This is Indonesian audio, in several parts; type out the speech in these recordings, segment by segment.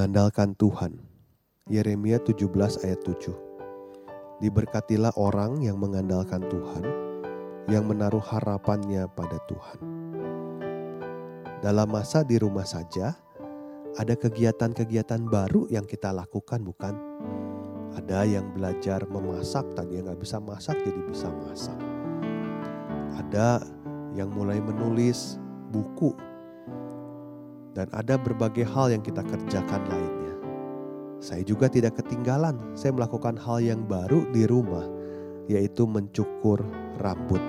Mengandalkan Tuhan. Yeremia 17 ayat 7. Diberkatilah orang yang mengandalkan Tuhan, yang menaruh harapannya pada Tuhan. Dalam masa di rumah saja, ada kegiatan-kegiatan baru yang kita lakukan bukan? Ada yang belajar memasak, tadi yang gak bisa masak jadi bisa masak. Ada yang mulai menulis buku dan ada berbagai hal yang kita kerjakan lainnya. Saya juga tidak ketinggalan, saya melakukan hal yang baru di rumah, yaitu mencukur rambut.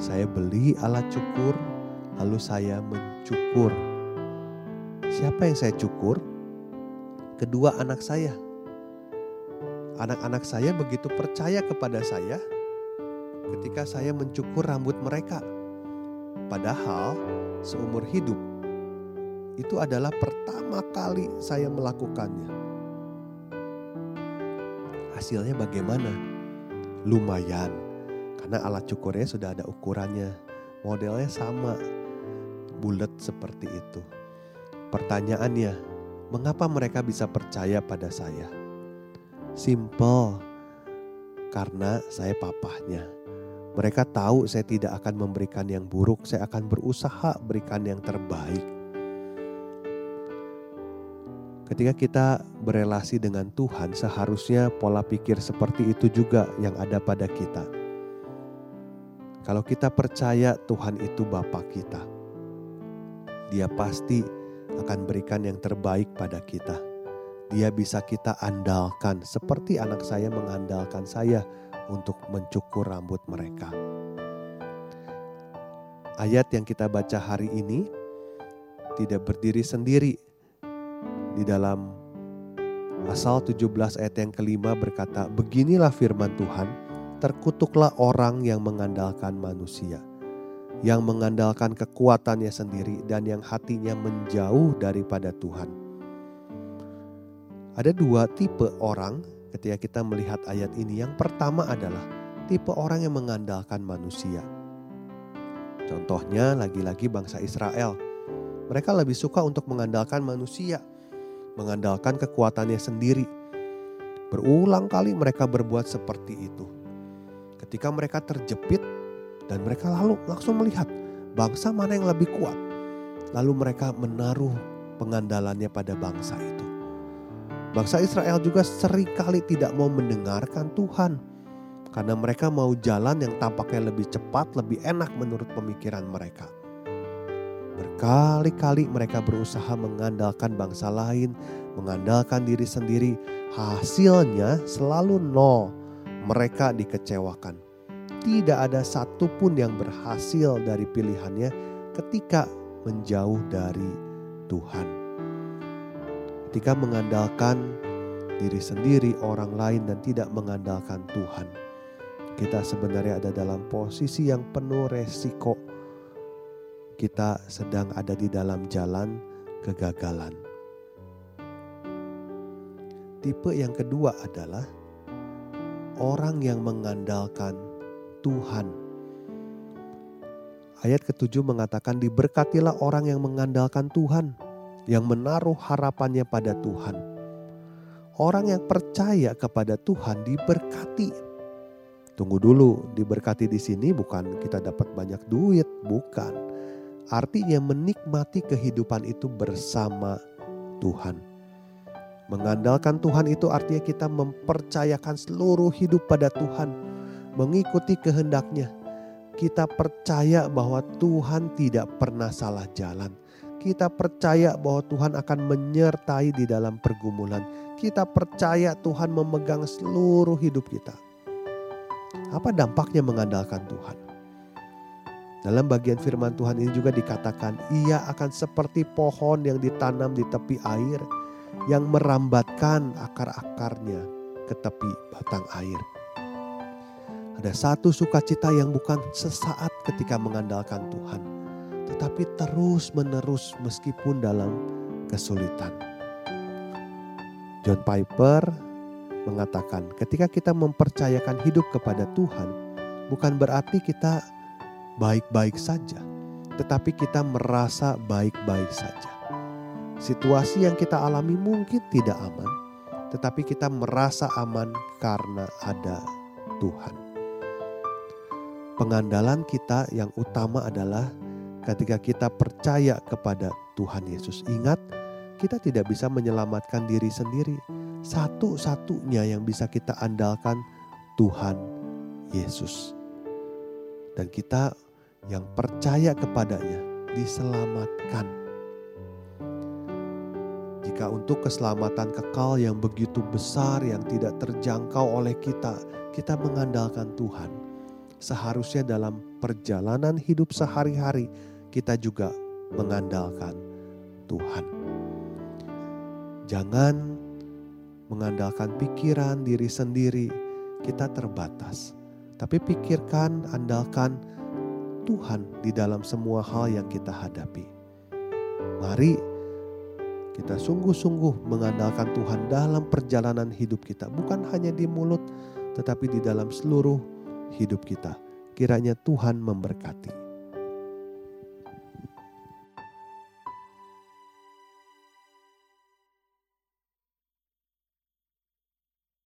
Saya beli alat cukur, lalu saya mencukur. Siapa yang saya cukur? Kedua anak saya. Anak-anak saya begitu percaya kepada saya ketika saya mencukur rambut mereka. Padahal seumur hidup itu adalah pertama kali saya melakukannya. Hasilnya bagaimana? Lumayan, karena alat cukurnya sudah ada ukurannya, modelnya sama, bulat seperti itu. Pertanyaannya, mengapa mereka bisa percaya pada saya? Simple, karena saya papahnya. Mereka tahu saya tidak akan memberikan yang buruk, saya akan berusaha berikan yang terbaik. Ketika kita berelasi dengan Tuhan, seharusnya pola pikir seperti itu juga yang ada pada kita. Kalau kita percaya Tuhan itu Bapa kita, Dia pasti akan berikan yang terbaik pada kita. Dia bisa kita andalkan, seperti anak saya mengandalkan saya untuk mencukur rambut mereka. Ayat yang kita baca hari ini tidak berdiri sendiri, di dalam Asal 17 ayat yang kelima berkata, Beginilah firman Tuhan, terkutuklah orang yang mengandalkan manusia, yang mengandalkan kekuatannya sendiri dan yang hatinya menjauh daripada Tuhan. Ada dua tipe orang ketika kita melihat ayat ini. Yang pertama adalah tipe orang yang mengandalkan manusia. Contohnya lagi-lagi bangsa Israel. Mereka lebih suka untuk mengandalkan manusia mengandalkan kekuatannya sendiri. Berulang kali mereka berbuat seperti itu. Ketika mereka terjepit dan mereka lalu langsung melihat bangsa mana yang lebih kuat. Lalu mereka menaruh pengandalannya pada bangsa itu. Bangsa Israel juga sering kali tidak mau mendengarkan Tuhan karena mereka mau jalan yang tampaknya lebih cepat, lebih enak menurut pemikiran mereka. Berkali-kali mereka berusaha mengandalkan bangsa lain, mengandalkan diri sendiri. Hasilnya selalu nol. Mereka dikecewakan. Tidak ada satupun yang berhasil dari pilihannya ketika menjauh dari Tuhan. Ketika mengandalkan diri sendiri, orang lain, dan tidak mengandalkan Tuhan, kita sebenarnya ada dalam posisi yang penuh resiko kita sedang ada di dalam jalan kegagalan. Tipe yang kedua adalah orang yang mengandalkan Tuhan. Ayat ketujuh mengatakan diberkatilah orang yang mengandalkan Tuhan, yang menaruh harapannya pada Tuhan. Orang yang percaya kepada Tuhan diberkati. Tunggu dulu, diberkati di sini bukan kita dapat banyak duit, bukan Artinya menikmati kehidupan itu bersama Tuhan. Mengandalkan Tuhan itu artinya kita mempercayakan seluruh hidup pada Tuhan, mengikuti kehendaknya. Kita percaya bahwa Tuhan tidak pernah salah jalan. Kita percaya bahwa Tuhan akan menyertai di dalam pergumulan. Kita percaya Tuhan memegang seluruh hidup kita. Apa dampaknya mengandalkan Tuhan? Dalam bagian firman Tuhan ini juga dikatakan, "Ia akan seperti pohon yang ditanam di tepi air, yang merambatkan akar-akarnya ke tepi batang air." Ada satu sukacita yang bukan sesaat ketika mengandalkan Tuhan, tetapi terus-menerus meskipun dalam kesulitan. John Piper mengatakan, ketika kita mempercayakan hidup kepada Tuhan, bukan berarti kita baik-baik saja, tetapi kita merasa baik-baik saja. Situasi yang kita alami mungkin tidak aman, tetapi kita merasa aman karena ada Tuhan. Pengandalan kita yang utama adalah ketika kita percaya kepada Tuhan Yesus. Ingat, kita tidak bisa menyelamatkan diri sendiri. Satu-satunya yang bisa kita andalkan Tuhan Yesus. Dan kita yang percaya kepadanya diselamatkan. Jika untuk keselamatan kekal yang begitu besar yang tidak terjangkau oleh kita, kita mengandalkan Tuhan seharusnya dalam perjalanan hidup sehari-hari kita juga mengandalkan Tuhan. Jangan mengandalkan pikiran diri sendiri, kita terbatas. Tapi pikirkan, andalkan Tuhan di dalam semua hal yang kita hadapi. Mari kita sungguh-sungguh mengandalkan Tuhan dalam perjalanan hidup kita, bukan hanya di mulut, tetapi di dalam seluruh hidup kita. Kiranya Tuhan memberkati.